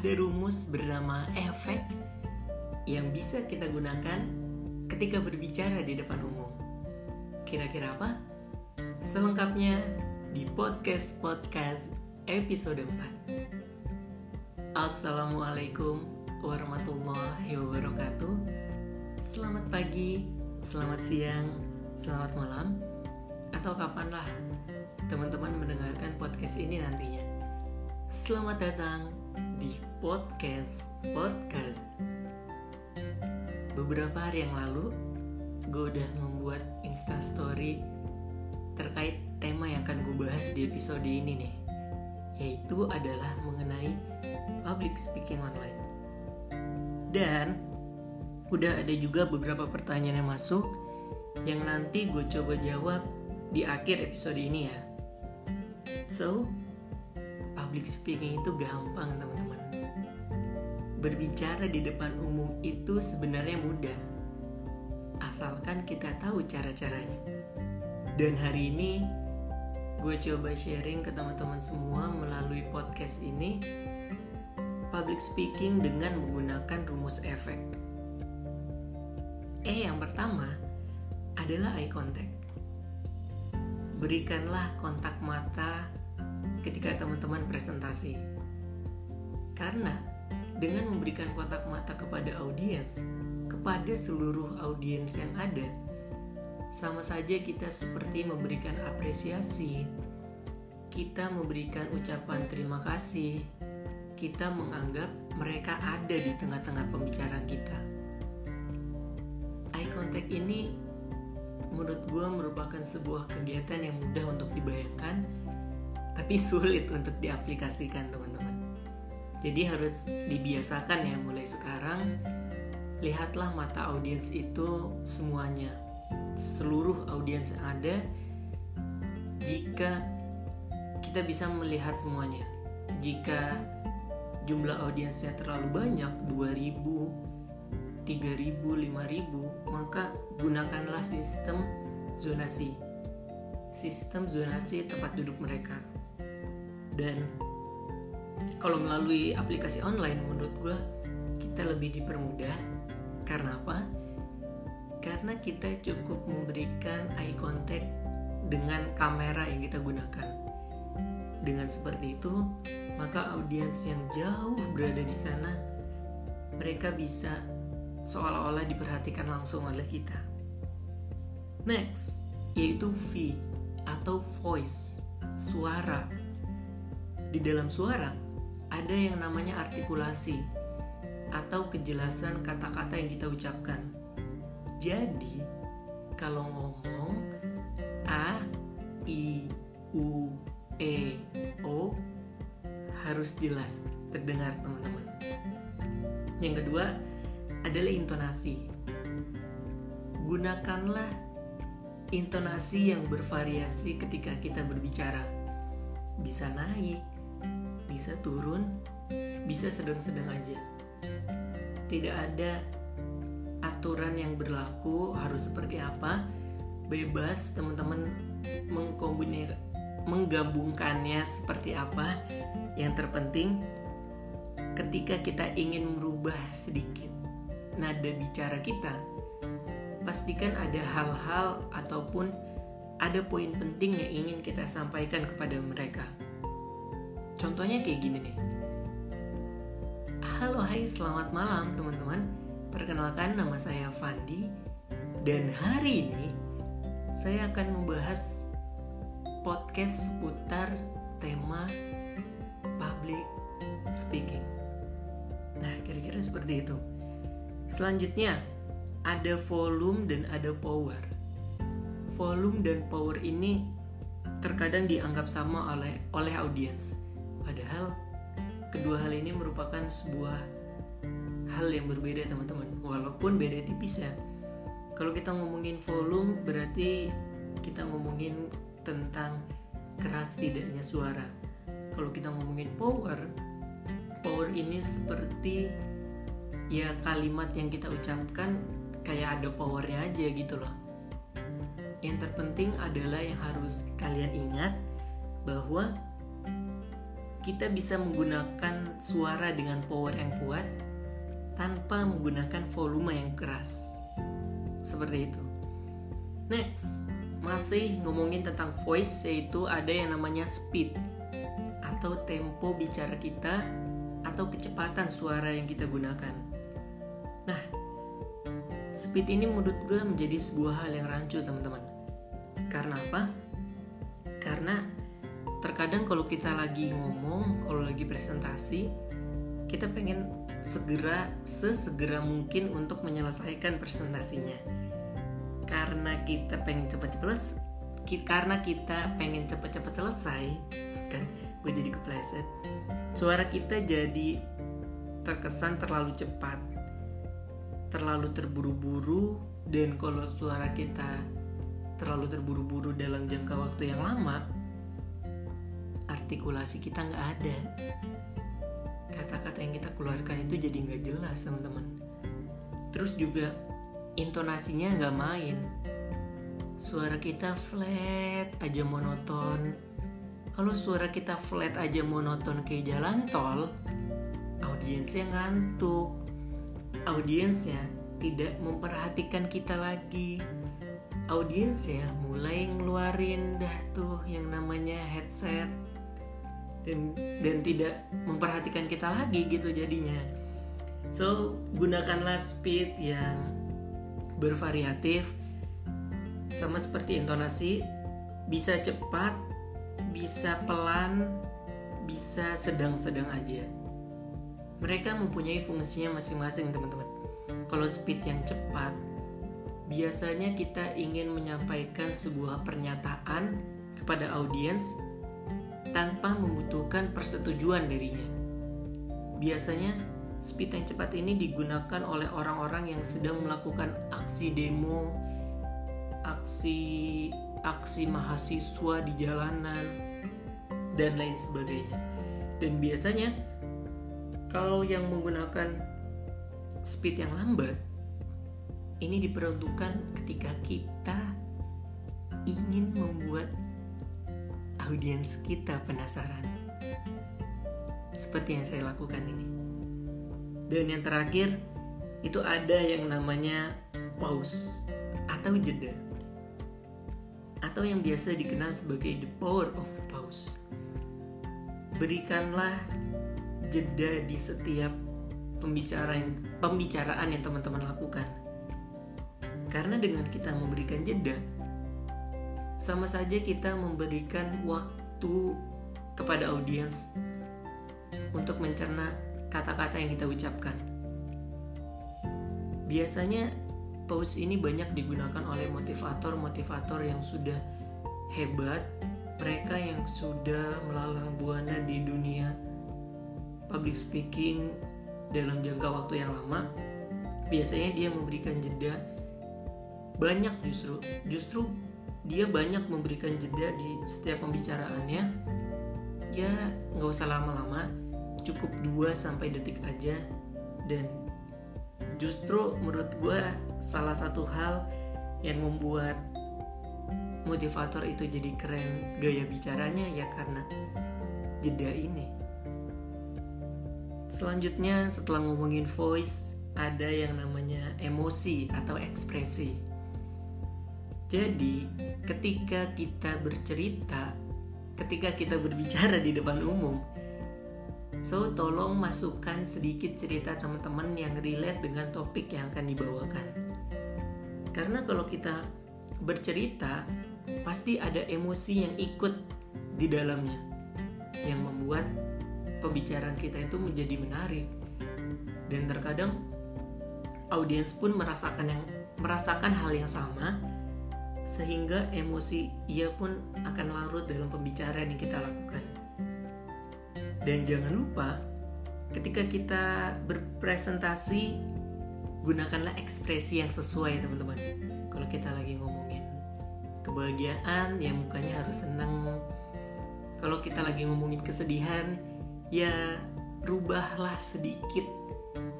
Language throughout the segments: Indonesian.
ada rumus bernama efek yang bisa kita gunakan ketika berbicara di depan umum. Kira-kira apa? Selengkapnya di podcast-podcast episode 4. Assalamualaikum warahmatullahi wabarakatuh. Selamat pagi, selamat siang, selamat malam, atau kapanlah teman-teman mendengarkan podcast ini nantinya. Selamat datang di podcast podcast. Beberapa hari yang lalu, gue udah membuat Insta Story terkait tema yang akan gue bahas di episode ini nih, yaitu adalah mengenai public speaking online. Dan udah ada juga beberapa pertanyaan yang masuk yang nanti gue coba jawab di akhir episode ini ya. So, public speaking itu gampang teman-teman. Berbicara di depan umum itu sebenarnya mudah. Asalkan kita tahu cara-caranya. Dan hari ini gue coba sharing ke teman-teman semua melalui podcast ini public speaking dengan menggunakan rumus efek. E yang pertama adalah eye contact. Berikanlah kontak mata ketika teman-teman presentasi. Karena dengan memberikan kontak mata kepada audiens, kepada seluruh audiens yang ada, sama saja kita seperti memberikan apresiasi, kita memberikan ucapan terima kasih, kita menganggap mereka ada di tengah-tengah pembicaraan kita. Eye contact ini menurut gue merupakan sebuah kegiatan yang mudah untuk dibayangkan, tapi sulit untuk diaplikasikan teman-teman. Jadi harus dibiasakan ya mulai sekarang. Lihatlah mata audiens itu semuanya seluruh audiens yang ada jika kita bisa melihat semuanya. Jika jumlah audiensnya terlalu banyak, 2000, 3000, 5000, maka gunakanlah sistem zonasi. Sistem zonasi tempat duduk mereka. Dan kalau melalui aplikasi online menurut gue kita lebih dipermudah karena apa? karena kita cukup memberikan eye contact dengan kamera yang kita gunakan. Dengan seperti itu, maka audiens yang jauh berada di sana, mereka bisa seolah-olah diperhatikan langsung oleh kita. Next, yaitu V atau voice, suara. Di dalam suara, ada yang namanya artikulasi atau kejelasan kata-kata yang kita ucapkan jadi kalau ngomong a, i, u, e, o harus jelas terdengar teman-teman. Yang kedua adalah intonasi. Gunakanlah intonasi yang bervariasi ketika kita berbicara. Bisa naik, bisa turun, bisa sedang-sedang aja. Tidak ada aturan yang berlaku harus seperti apa bebas teman-teman menggabungkannya seperti apa yang terpenting ketika kita ingin merubah sedikit nada bicara kita pastikan ada hal-hal ataupun ada poin penting yang ingin kita sampaikan kepada mereka contohnya kayak gini nih halo hai selamat malam teman-teman Perkenalkan nama saya Fandi dan hari ini saya akan membahas podcast seputar tema public speaking. Nah, kira-kira seperti itu. Selanjutnya, ada volume dan ada power. Volume dan power ini terkadang dianggap sama oleh oleh audiens. Padahal kedua hal ini merupakan sebuah hal yang berbeda teman-teman. Walaupun beda tipis ya. Kalau kita ngomongin volume berarti kita ngomongin tentang keras tidaknya suara. Kalau kita ngomongin power power ini seperti ya kalimat yang kita ucapkan kayak ada powernya aja gitu loh. Yang terpenting adalah yang harus kalian ingat bahwa kita bisa menggunakan suara dengan power yang kuat tanpa menggunakan volume yang keras. Seperti itu. Next, masih ngomongin tentang voice yaitu ada yang namanya speed atau tempo bicara kita atau kecepatan suara yang kita gunakan. Nah, speed ini menurut gue menjadi sebuah hal yang rancu teman-teman. Karena apa? Karena terkadang kalau kita lagi ngomong, kalau lagi presentasi, kita pengen segera sesegera mungkin untuk menyelesaikan presentasinya. Karena kita pengen cepat-cepat karena kita pengen cepat-cepat selesai, kan? Gue jadi kepleset. Suara kita jadi terkesan terlalu cepat, terlalu terburu-buru, dan kalau suara kita terlalu terburu-buru dalam jangka waktu yang lama, artikulasi kita nggak ada. Kata-kata yang kita keluarkan itu jadi nggak jelas teman-teman. Terus juga intonasinya nggak main. Suara kita flat aja monoton. Kalau suara kita flat aja monoton kayak jalan tol audiensnya ngantuk. Audiensnya tidak memperhatikan kita lagi. Audiensnya mulai ngeluarin dah tuh yang namanya headset dan dan tidak memperhatikan kita lagi gitu jadinya. So gunakanlah speed yang bervariatif sama seperti intonasi. Bisa cepat bisa pelan bisa sedang-sedang aja. Mereka mempunyai fungsinya masing-masing teman-teman. Kalau speed yang cepat biasanya kita ingin menyampaikan sebuah pernyataan kepada audiens tanpa membutuhkan persetujuan darinya. Biasanya, speed yang cepat ini digunakan oleh orang-orang yang sedang melakukan aksi demo, aksi aksi mahasiswa di jalanan dan lain sebagainya. Dan biasanya kalau yang menggunakan speed yang lambat ini diperuntukkan ketika kita ingin membuat audiens kita penasaran. Seperti yang saya lakukan ini. Dan yang terakhir, itu ada yang namanya pause atau jeda. Atau yang biasa dikenal sebagai the power of pause. Berikanlah jeda di setiap pembicaraan pembicaraan yang teman-teman lakukan. Karena dengan kita memberikan jeda, sama saja kita memberikan waktu kepada audiens untuk mencerna kata-kata yang kita ucapkan. Biasanya pause ini banyak digunakan oleh motivator-motivator yang sudah hebat, mereka yang sudah melalang buana di dunia public speaking dalam jangka waktu yang lama. Biasanya dia memberikan jeda banyak justru justru dia banyak memberikan jeda di setiap pembicaraannya. Ya nggak usah lama-lama cukup 2 sampai detik aja. Dan justru menurut gue salah satu hal yang membuat motivator itu jadi keren gaya bicaranya ya karena jeda ini. Selanjutnya setelah ngomongin voice ada yang namanya emosi atau ekspresi jadi, ketika kita bercerita, ketika kita berbicara di depan umum, so tolong masukkan sedikit cerita teman-teman yang relate dengan topik yang akan dibawakan. Karena kalau kita bercerita, pasti ada emosi yang ikut di dalamnya yang membuat pembicaraan kita itu menjadi menarik. Dan terkadang audiens pun merasakan yang merasakan hal yang sama sehingga emosi ia pun akan larut dalam pembicaraan yang kita lakukan. Dan jangan lupa, ketika kita berpresentasi, gunakanlah ekspresi yang sesuai teman-teman. Kalau kita lagi ngomongin kebahagiaan, ya mukanya harus senang. Kalau kita lagi ngomongin kesedihan, ya rubahlah sedikit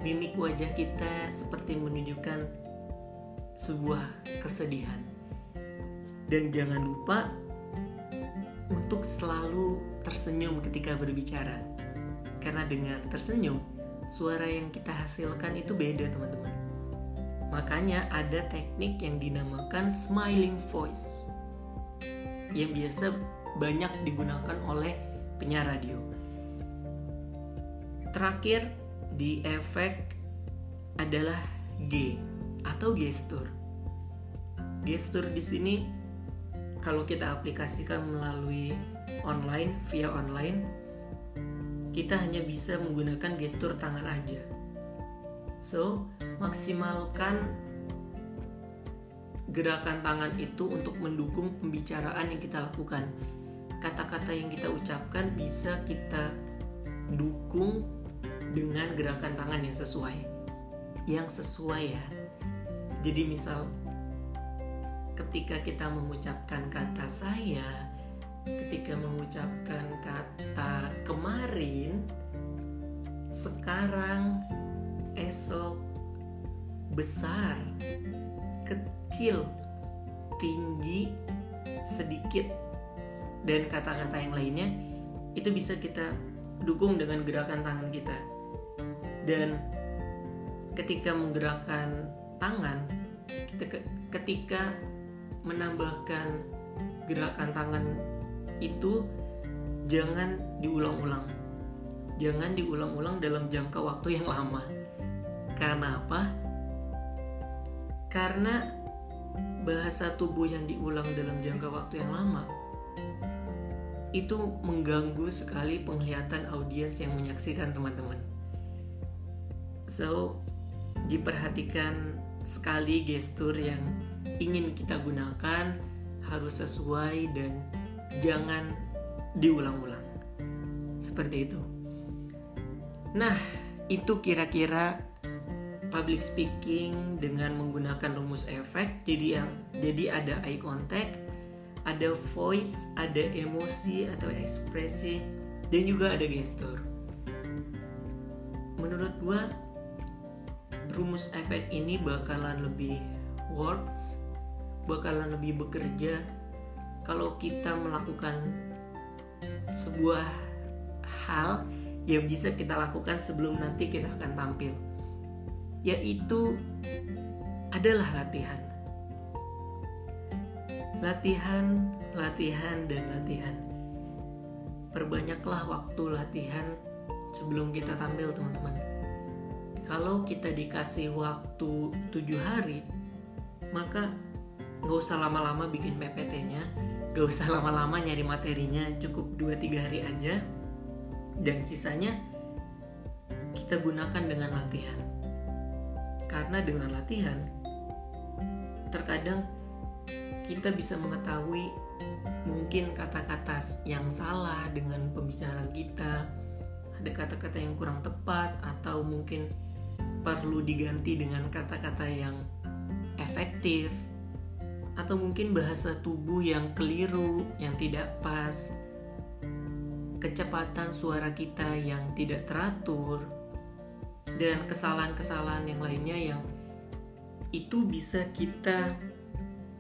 mimik wajah kita seperti menunjukkan sebuah kesedihan dan jangan lupa untuk selalu tersenyum ketika berbicara. Karena dengan tersenyum, suara yang kita hasilkan itu beda, teman-teman. Makanya ada teknik yang dinamakan smiling voice yang biasa banyak digunakan oleh penyiar radio. Terakhir di efek adalah G atau gestur. Gestur di sini kalau kita aplikasikan melalui online via online kita hanya bisa menggunakan gestur tangan aja. So, maksimalkan gerakan tangan itu untuk mendukung pembicaraan yang kita lakukan. Kata-kata yang kita ucapkan bisa kita dukung dengan gerakan tangan yang sesuai. Yang sesuai ya. Jadi misal ketika kita mengucapkan kata saya, ketika mengucapkan kata kemarin, sekarang, esok, besar, kecil, tinggi, sedikit, dan kata-kata yang lainnya itu bisa kita dukung dengan gerakan tangan kita. Dan ketika menggerakkan tangan, kita ketika menambahkan gerakan tangan itu jangan diulang-ulang. Jangan diulang-ulang dalam jangka waktu yang lama. Karena apa? Karena bahasa tubuh yang diulang dalam jangka waktu yang lama itu mengganggu sekali penglihatan audiens yang menyaksikan teman-teman. So, diperhatikan sekali gestur yang ingin kita gunakan harus sesuai dan jangan diulang-ulang. Seperti itu. Nah, itu kira-kira public speaking dengan menggunakan rumus efek. Jadi yang jadi ada eye contact, ada voice, ada emosi atau ekspresi dan juga ada gestur. Menurut gua rumus efek ini bakalan lebih works, bakalan lebih bekerja kalau kita melakukan sebuah hal yang bisa kita lakukan sebelum nanti kita akan tampil. Yaitu adalah latihan. Latihan latihan dan latihan. Perbanyaklah waktu latihan sebelum kita tampil teman-teman. Kalau kita dikasih waktu tujuh hari maka nggak usah lama-lama bikin PPT-nya. Gak usah lama-lama nyari materinya. Cukup 2-3 hari aja. Dan sisanya kita gunakan dengan latihan. Karena dengan latihan terkadang kita bisa mengetahui mungkin kata-kata yang salah dengan pembicaraan kita. Ada kata-kata yang kurang tepat atau mungkin perlu diganti dengan kata-kata yang efektif atau mungkin bahasa tubuh yang keliru, yang tidak pas, kecepatan suara kita yang tidak teratur, dan kesalahan-kesalahan yang lainnya yang itu bisa kita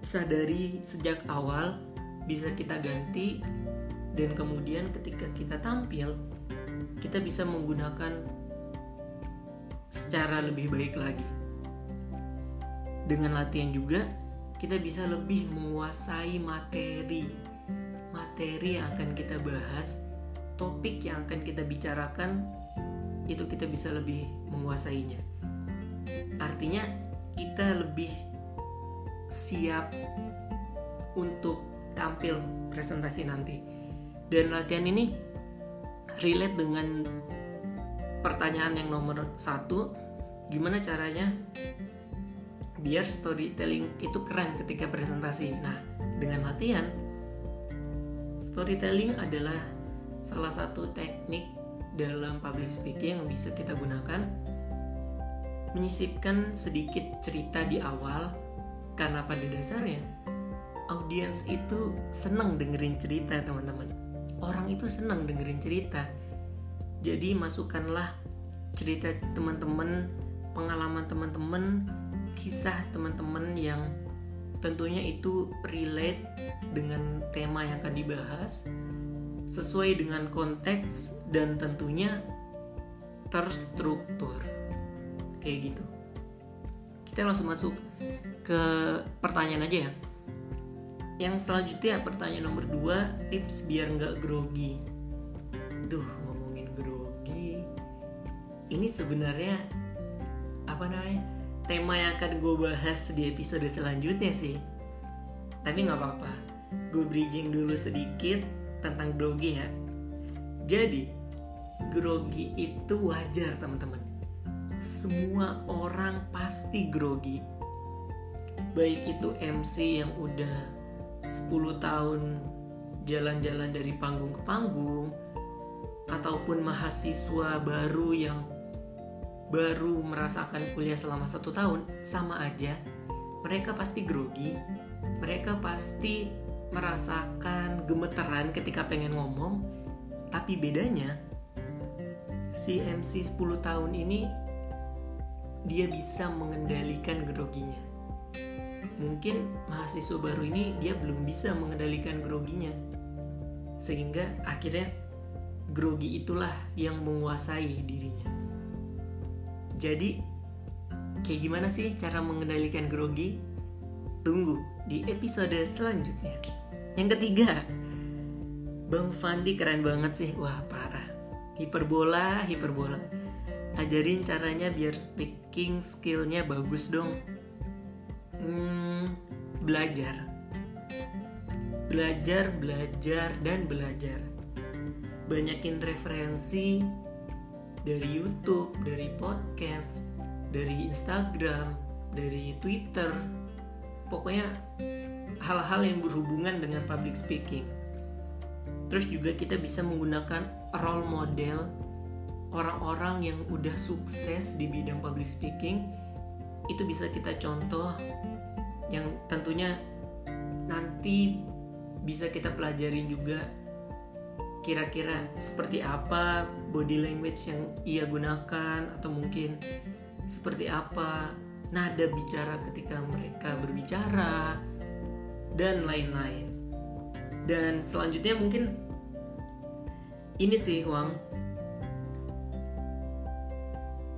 sadari sejak awal, bisa kita ganti, dan kemudian ketika kita tampil, kita bisa menggunakan secara lebih baik lagi. Dengan latihan juga, kita bisa lebih menguasai materi. Materi yang akan kita bahas topik yang akan kita bicarakan itu kita bisa lebih menguasainya. Artinya kita lebih siap untuk tampil presentasi nanti. Dan latihan ini relate dengan pertanyaan yang nomor satu. Gimana caranya biar storytelling itu keren ketika presentasi. Nah, dengan latihan, storytelling adalah salah satu teknik dalam public speaking yang bisa kita gunakan menyisipkan sedikit cerita di awal karena pada dasarnya audiens itu seneng dengerin cerita teman-teman orang itu seneng dengerin cerita jadi masukkanlah cerita teman-teman pengalaman teman-teman kisah teman-teman yang tentunya itu relate dengan tema yang akan dibahas sesuai dengan konteks dan tentunya terstruktur. Kayak gitu. Kita langsung masuk ke pertanyaan aja ya. Yang selanjutnya pertanyaan nomor 2 tips biar nggak grogi. Duh ngomongin grogi. Ini sebenarnya apa namanya tema yang akan gue bahas di episode selanjutnya sih. Tapi nggak apa-apa. Gue bridging dulu sedikit tentang grogi ya. Jadi grogi itu wajar teman-teman. Semua orang pasti grogi. Baik itu MC yang udah 10 tahun jalan-jalan dari panggung ke panggung ataupun mahasiswa baru yang baru merasakan kuliah selama satu tahun sama aja mereka pasti grogi mereka pasti merasakan gemeteran ketika pengen ngomong tapi bedanya si MC 10 tahun ini dia bisa mengendalikan groginya. Mungkin mahasiswa baru ini dia belum bisa mengendalikan groginya. Sehingga akhirnya grogi itulah yang menguasai dirinya jadi kayak gimana sih cara mengendalikan grogi? Tunggu di episode selanjutnya. Yang ketiga Bang Fandi keren banget sih. Wah parah. Hiperbola hiperbola. Ajarin caranya biar speaking skillnya bagus dong. Hmm, belajar. Belajar belajar dan belajar. Banyakin referensi dari YouTube dari podcast dari Instagram dari Twitter. Pokoknya hal-hal yang berhubungan dengan public speaking. Terus juga kita bisa menggunakan role model orang-orang yang udah sukses di bidang public speaking. Itu bisa kita contoh yang tentunya nanti bisa kita pelajarin juga kira-kira seperti apa body language yang ia gunakan atau mungkin seperti apa nada bicara ketika mereka berbicara dan lain-lain. Dan selanjutnya mungkin ini sih Huang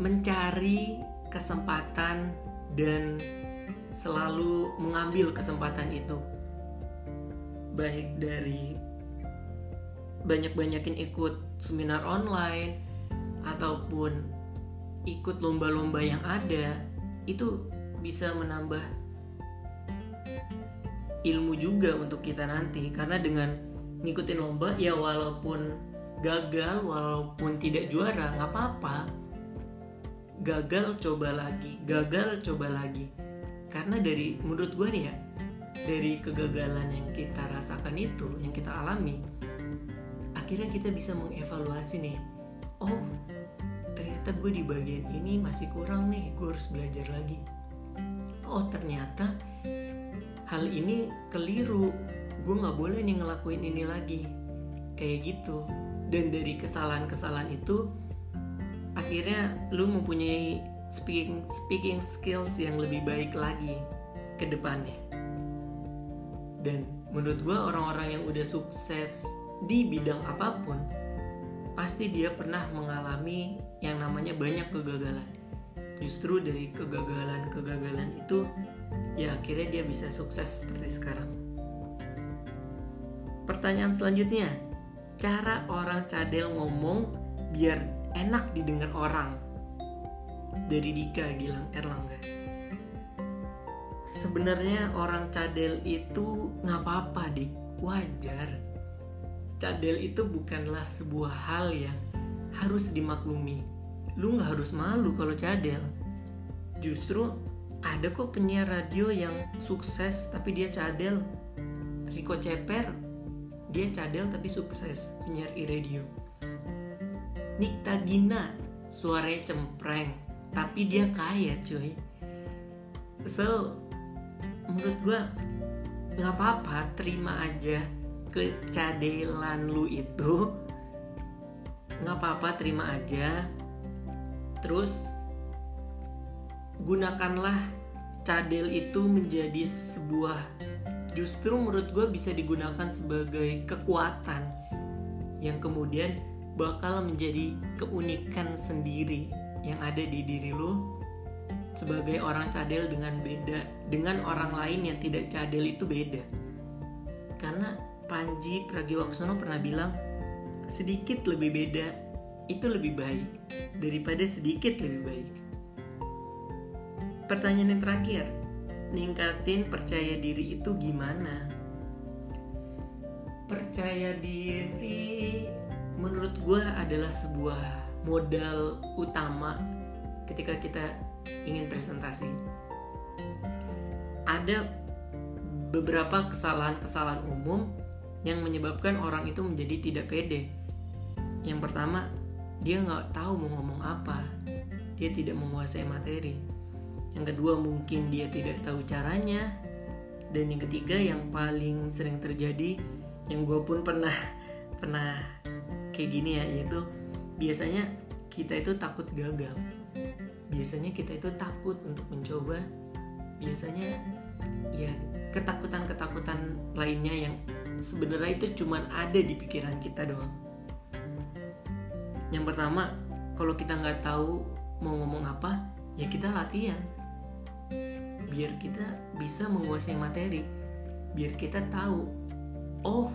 mencari kesempatan dan selalu mengambil kesempatan itu baik dari banyak-banyakin ikut seminar online ataupun ikut lomba-lomba yang ada itu bisa menambah ilmu juga untuk kita nanti. Karena dengan ngikutin lomba ya walaupun gagal walaupun tidak juara nggak apa-apa. Gagal coba lagi gagal coba lagi. Karena dari menurut gue nih ya dari kegagalan yang kita rasakan itu yang kita alami akhirnya kita bisa mengevaluasi nih oh ternyata gue di bagian ini masih kurang nih gue harus belajar lagi. Oh ternyata hal ini keliru. Gue nggak boleh nih ngelakuin ini lagi. Kayak gitu. Dan dari kesalahan-kesalahan itu akhirnya lu mempunyai speaking speaking skills yang lebih baik lagi ke depannya. Dan menurut gue orang-orang yang udah sukses di bidang apa pun pasti dia pernah mengalami yang namanya banyak kegagalan. Justru dari kegagalan-kegagalan itu ya akhirnya dia bisa sukses seperti sekarang. Pertanyaan selanjutnya, cara orang cadel ngomong biar enak didengar orang dari Dika Gilang Erlangga sebenarnya orang cadel itu nggak apa-apa dik wajar cadel itu bukanlah sebuah hal yang harus dimaklumi. Lu nggak harus malu kalau cadel. Justru ada kok penyiar radio yang sukses tapi dia cadel. Riko Ceper dia cadel tapi sukses penyiar e-radio Nikta Gina suaranya cempreng tapi dia kaya cuy. So menurut gue nggak apa-apa terima aja kecadelan lu itu nggak apa-apa terima aja. Terus gunakanlah cadel itu menjadi sebuah justru menurut gue bisa digunakan sebagai kekuatan yang kemudian bakal menjadi keunikan sendiri yang ada di diri lo sebagai orang cadel dengan beda dengan orang lain yang tidak cadel itu beda. Karena Panji Pragiwaksono pernah bilang sedikit lebih beda itu lebih baik daripada sedikit lebih baik. Pertanyaan yang terakhir ningkatin percaya diri itu gimana? Percaya diri menurut gue adalah sebuah modal utama ketika kita ingin presentasi. Ada beberapa kesalahan-kesalahan umum yang menyebabkan orang itu menjadi tidak pede. Yang pertama dia nggak tahu mau ngomong apa. Dia tidak menguasai materi. Yang kedua mungkin dia tidak tahu caranya. Dan yang ketiga yang paling sering terjadi yang gue pun pernah pernah kayak gini ya yaitu biasanya kita itu takut gagal. Biasanya kita itu takut untuk mencoba. Biasanya ya ketakutan-ketakutan lainnya yang sebenarnya itu cuman ada di pikiran kita doang. Yang pertama kalau kita nggak tahu mau ngomong apa ya kita latihan. Biar kita bisa menguasai materi. Biar kita tahu oh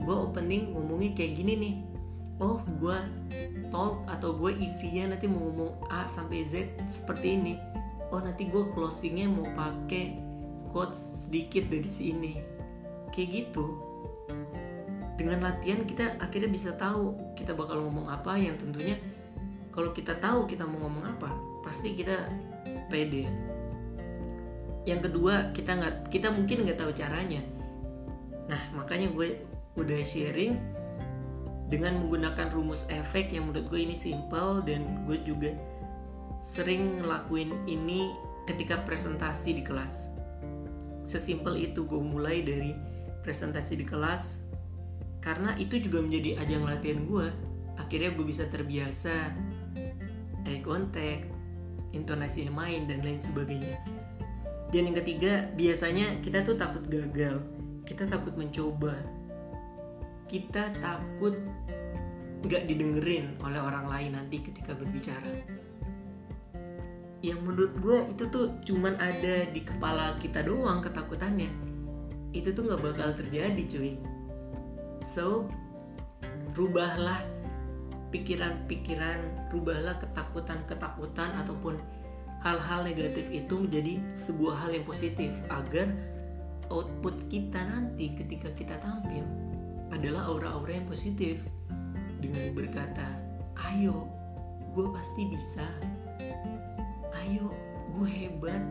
gue opening ngomongnya kayak gini nih. Oh gue talk atau gue isinya nanti mau ngomong A sampai Z seperti ini. Oh nanti gue closingnya mau pakai quotes sedikit dari sini kayak gitu dengan latihan kita akhirnya bisa tahu kita bakal ngomong apa yang tentunya kalau kita tahu kita mau ngomong apa pasti kita pede. Yang kedua kita nggak kita mungkin nggak tahu caranya. Nah makanya gue udah sharing dengan menggunakan rumus efek yang menurut gue ini simple dan gue juga sering ngelakuin ini ketika presentasi di kelas. Sesimpel itu gue mulai dari presentasi di kelas karena itu juga menjadi ajang latihan gue akhirnya gue bisa terbiasa eye contact intonasi yang main dan lain sebagainya. Dan yang ketiga biasanya kita tuh takut gagal. Kita takut mencoba. Kita takut nggak didengerin oleh orang lain nanti ketika berbicara. Yang menurut gue itu tuh cuman ada di kepala kita doang ketakutannya itu tuh nggak bakal terjadi cuy. So rubahlah pikiran-pikiran rubahlah ketakutan-ketakutan ataupun hal-hal negatif itu menjadi sebuah hal yang positif agar output kita nanti ketika kita tampil adalah aura-aura yang positif. Dengan berkata ayo gue pasti bisa. Ayo gue hebat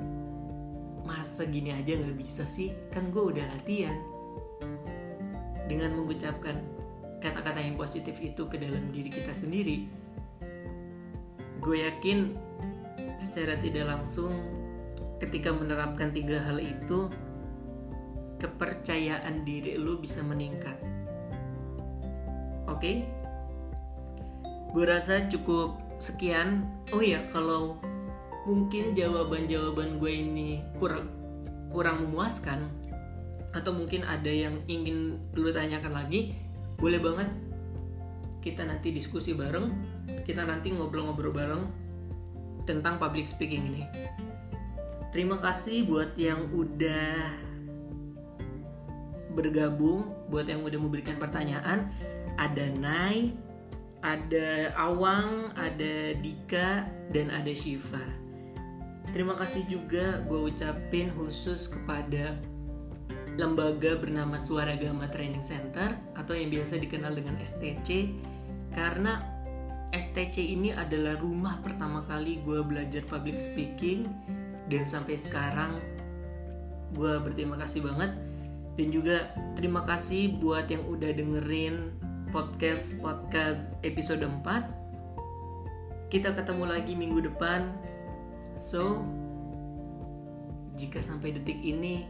masa gini aja nggak bisa sih kan gue udah latihan dengan mengucapkan kata-kata yang positif itu ke dalam diri kita sendiri gue yakin secara tidak langsung ketika menerapkan tiga hal itu kepercayaan diri lu bisa meningkat Oke, okay? gue rasa cukup sekian. Oh ya, kalau mungkin jawaban-jawaban gue ini kurang kurang memuaskan atau mungkin ada yang ingin lu tanyakan lagi, boleh banget kita nanti diskusi bareng, kita nanti ngobrol-ngobrol bareng tentang public speaking ini. Terima kasih buat yang udah bergabung, buat yang udah memberikan pertanyaan ada Nai, ada Awang, ada Dika, dan ada Shiva. Terima kasih juga gue ucapin khusus kepada lembaga bernama Suara Gama Training Center atau yang biasa dikenal dengan STC karena STC ini adalah rumah pertama kali gue belajar public speaking dan sampai sekarang gue berterima kasih banget. Dan juga terima kasih buat yang udah dengerin podcast podcast episode 4 kita ketemu lagi minggu depan so jika sampai detik ini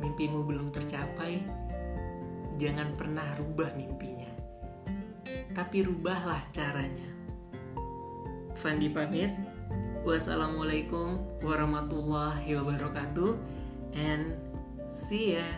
mimpimu belum tercapai jangan pernah rubah mimpinya. Tapi rubahlah caranya. Fandi pamit. Wassalamualaikum warahmatullahi wabarakatuh and see ya